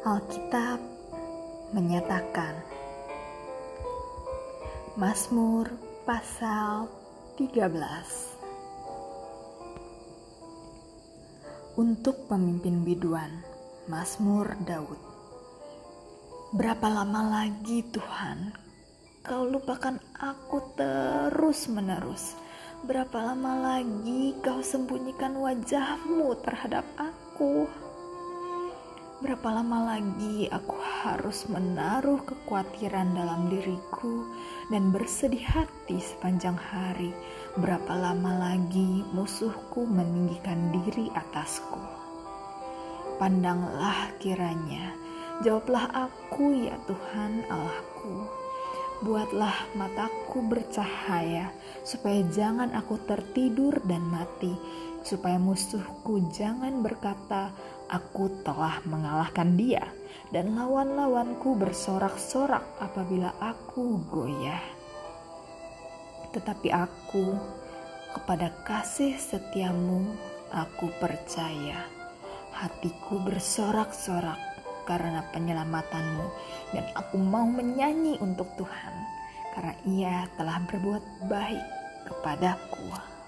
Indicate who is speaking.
Speaker 1: Alkitab menyatakan Mazmur pasal 13 Untuk pemimpin biduan Mazmur Daud Berapa lama lagi Tuhan? Kau lupakan aku terus menerus Berapa lama lagi kau sembunyikan wajahmu terhadap aku Berapa lama lagi aku harus menaruh kekhawatiran dalam diriku dan bersedih hati sepanjang hari? Berapa lama lagi musuhku meninggikan diri atasku? Pandanglah kiranya, jawablah aku ya Tuhan Allahku. Buatlah mataku bercahaya, supaya jangan aku tertidur dan mati, supaya musuhku jangan berkata, aku telah mengalahkan dia, dan lawan-lawanku bersorak-sorak apabila aku goyah. Tetapi aku, kepada kasih setiamu, aku percaya. Hatiku bersorak-sorak karena penyelamatanmu, dan aku mau menyanyi untuk Tuhan, karena ia telah berbuat baik kepadaku.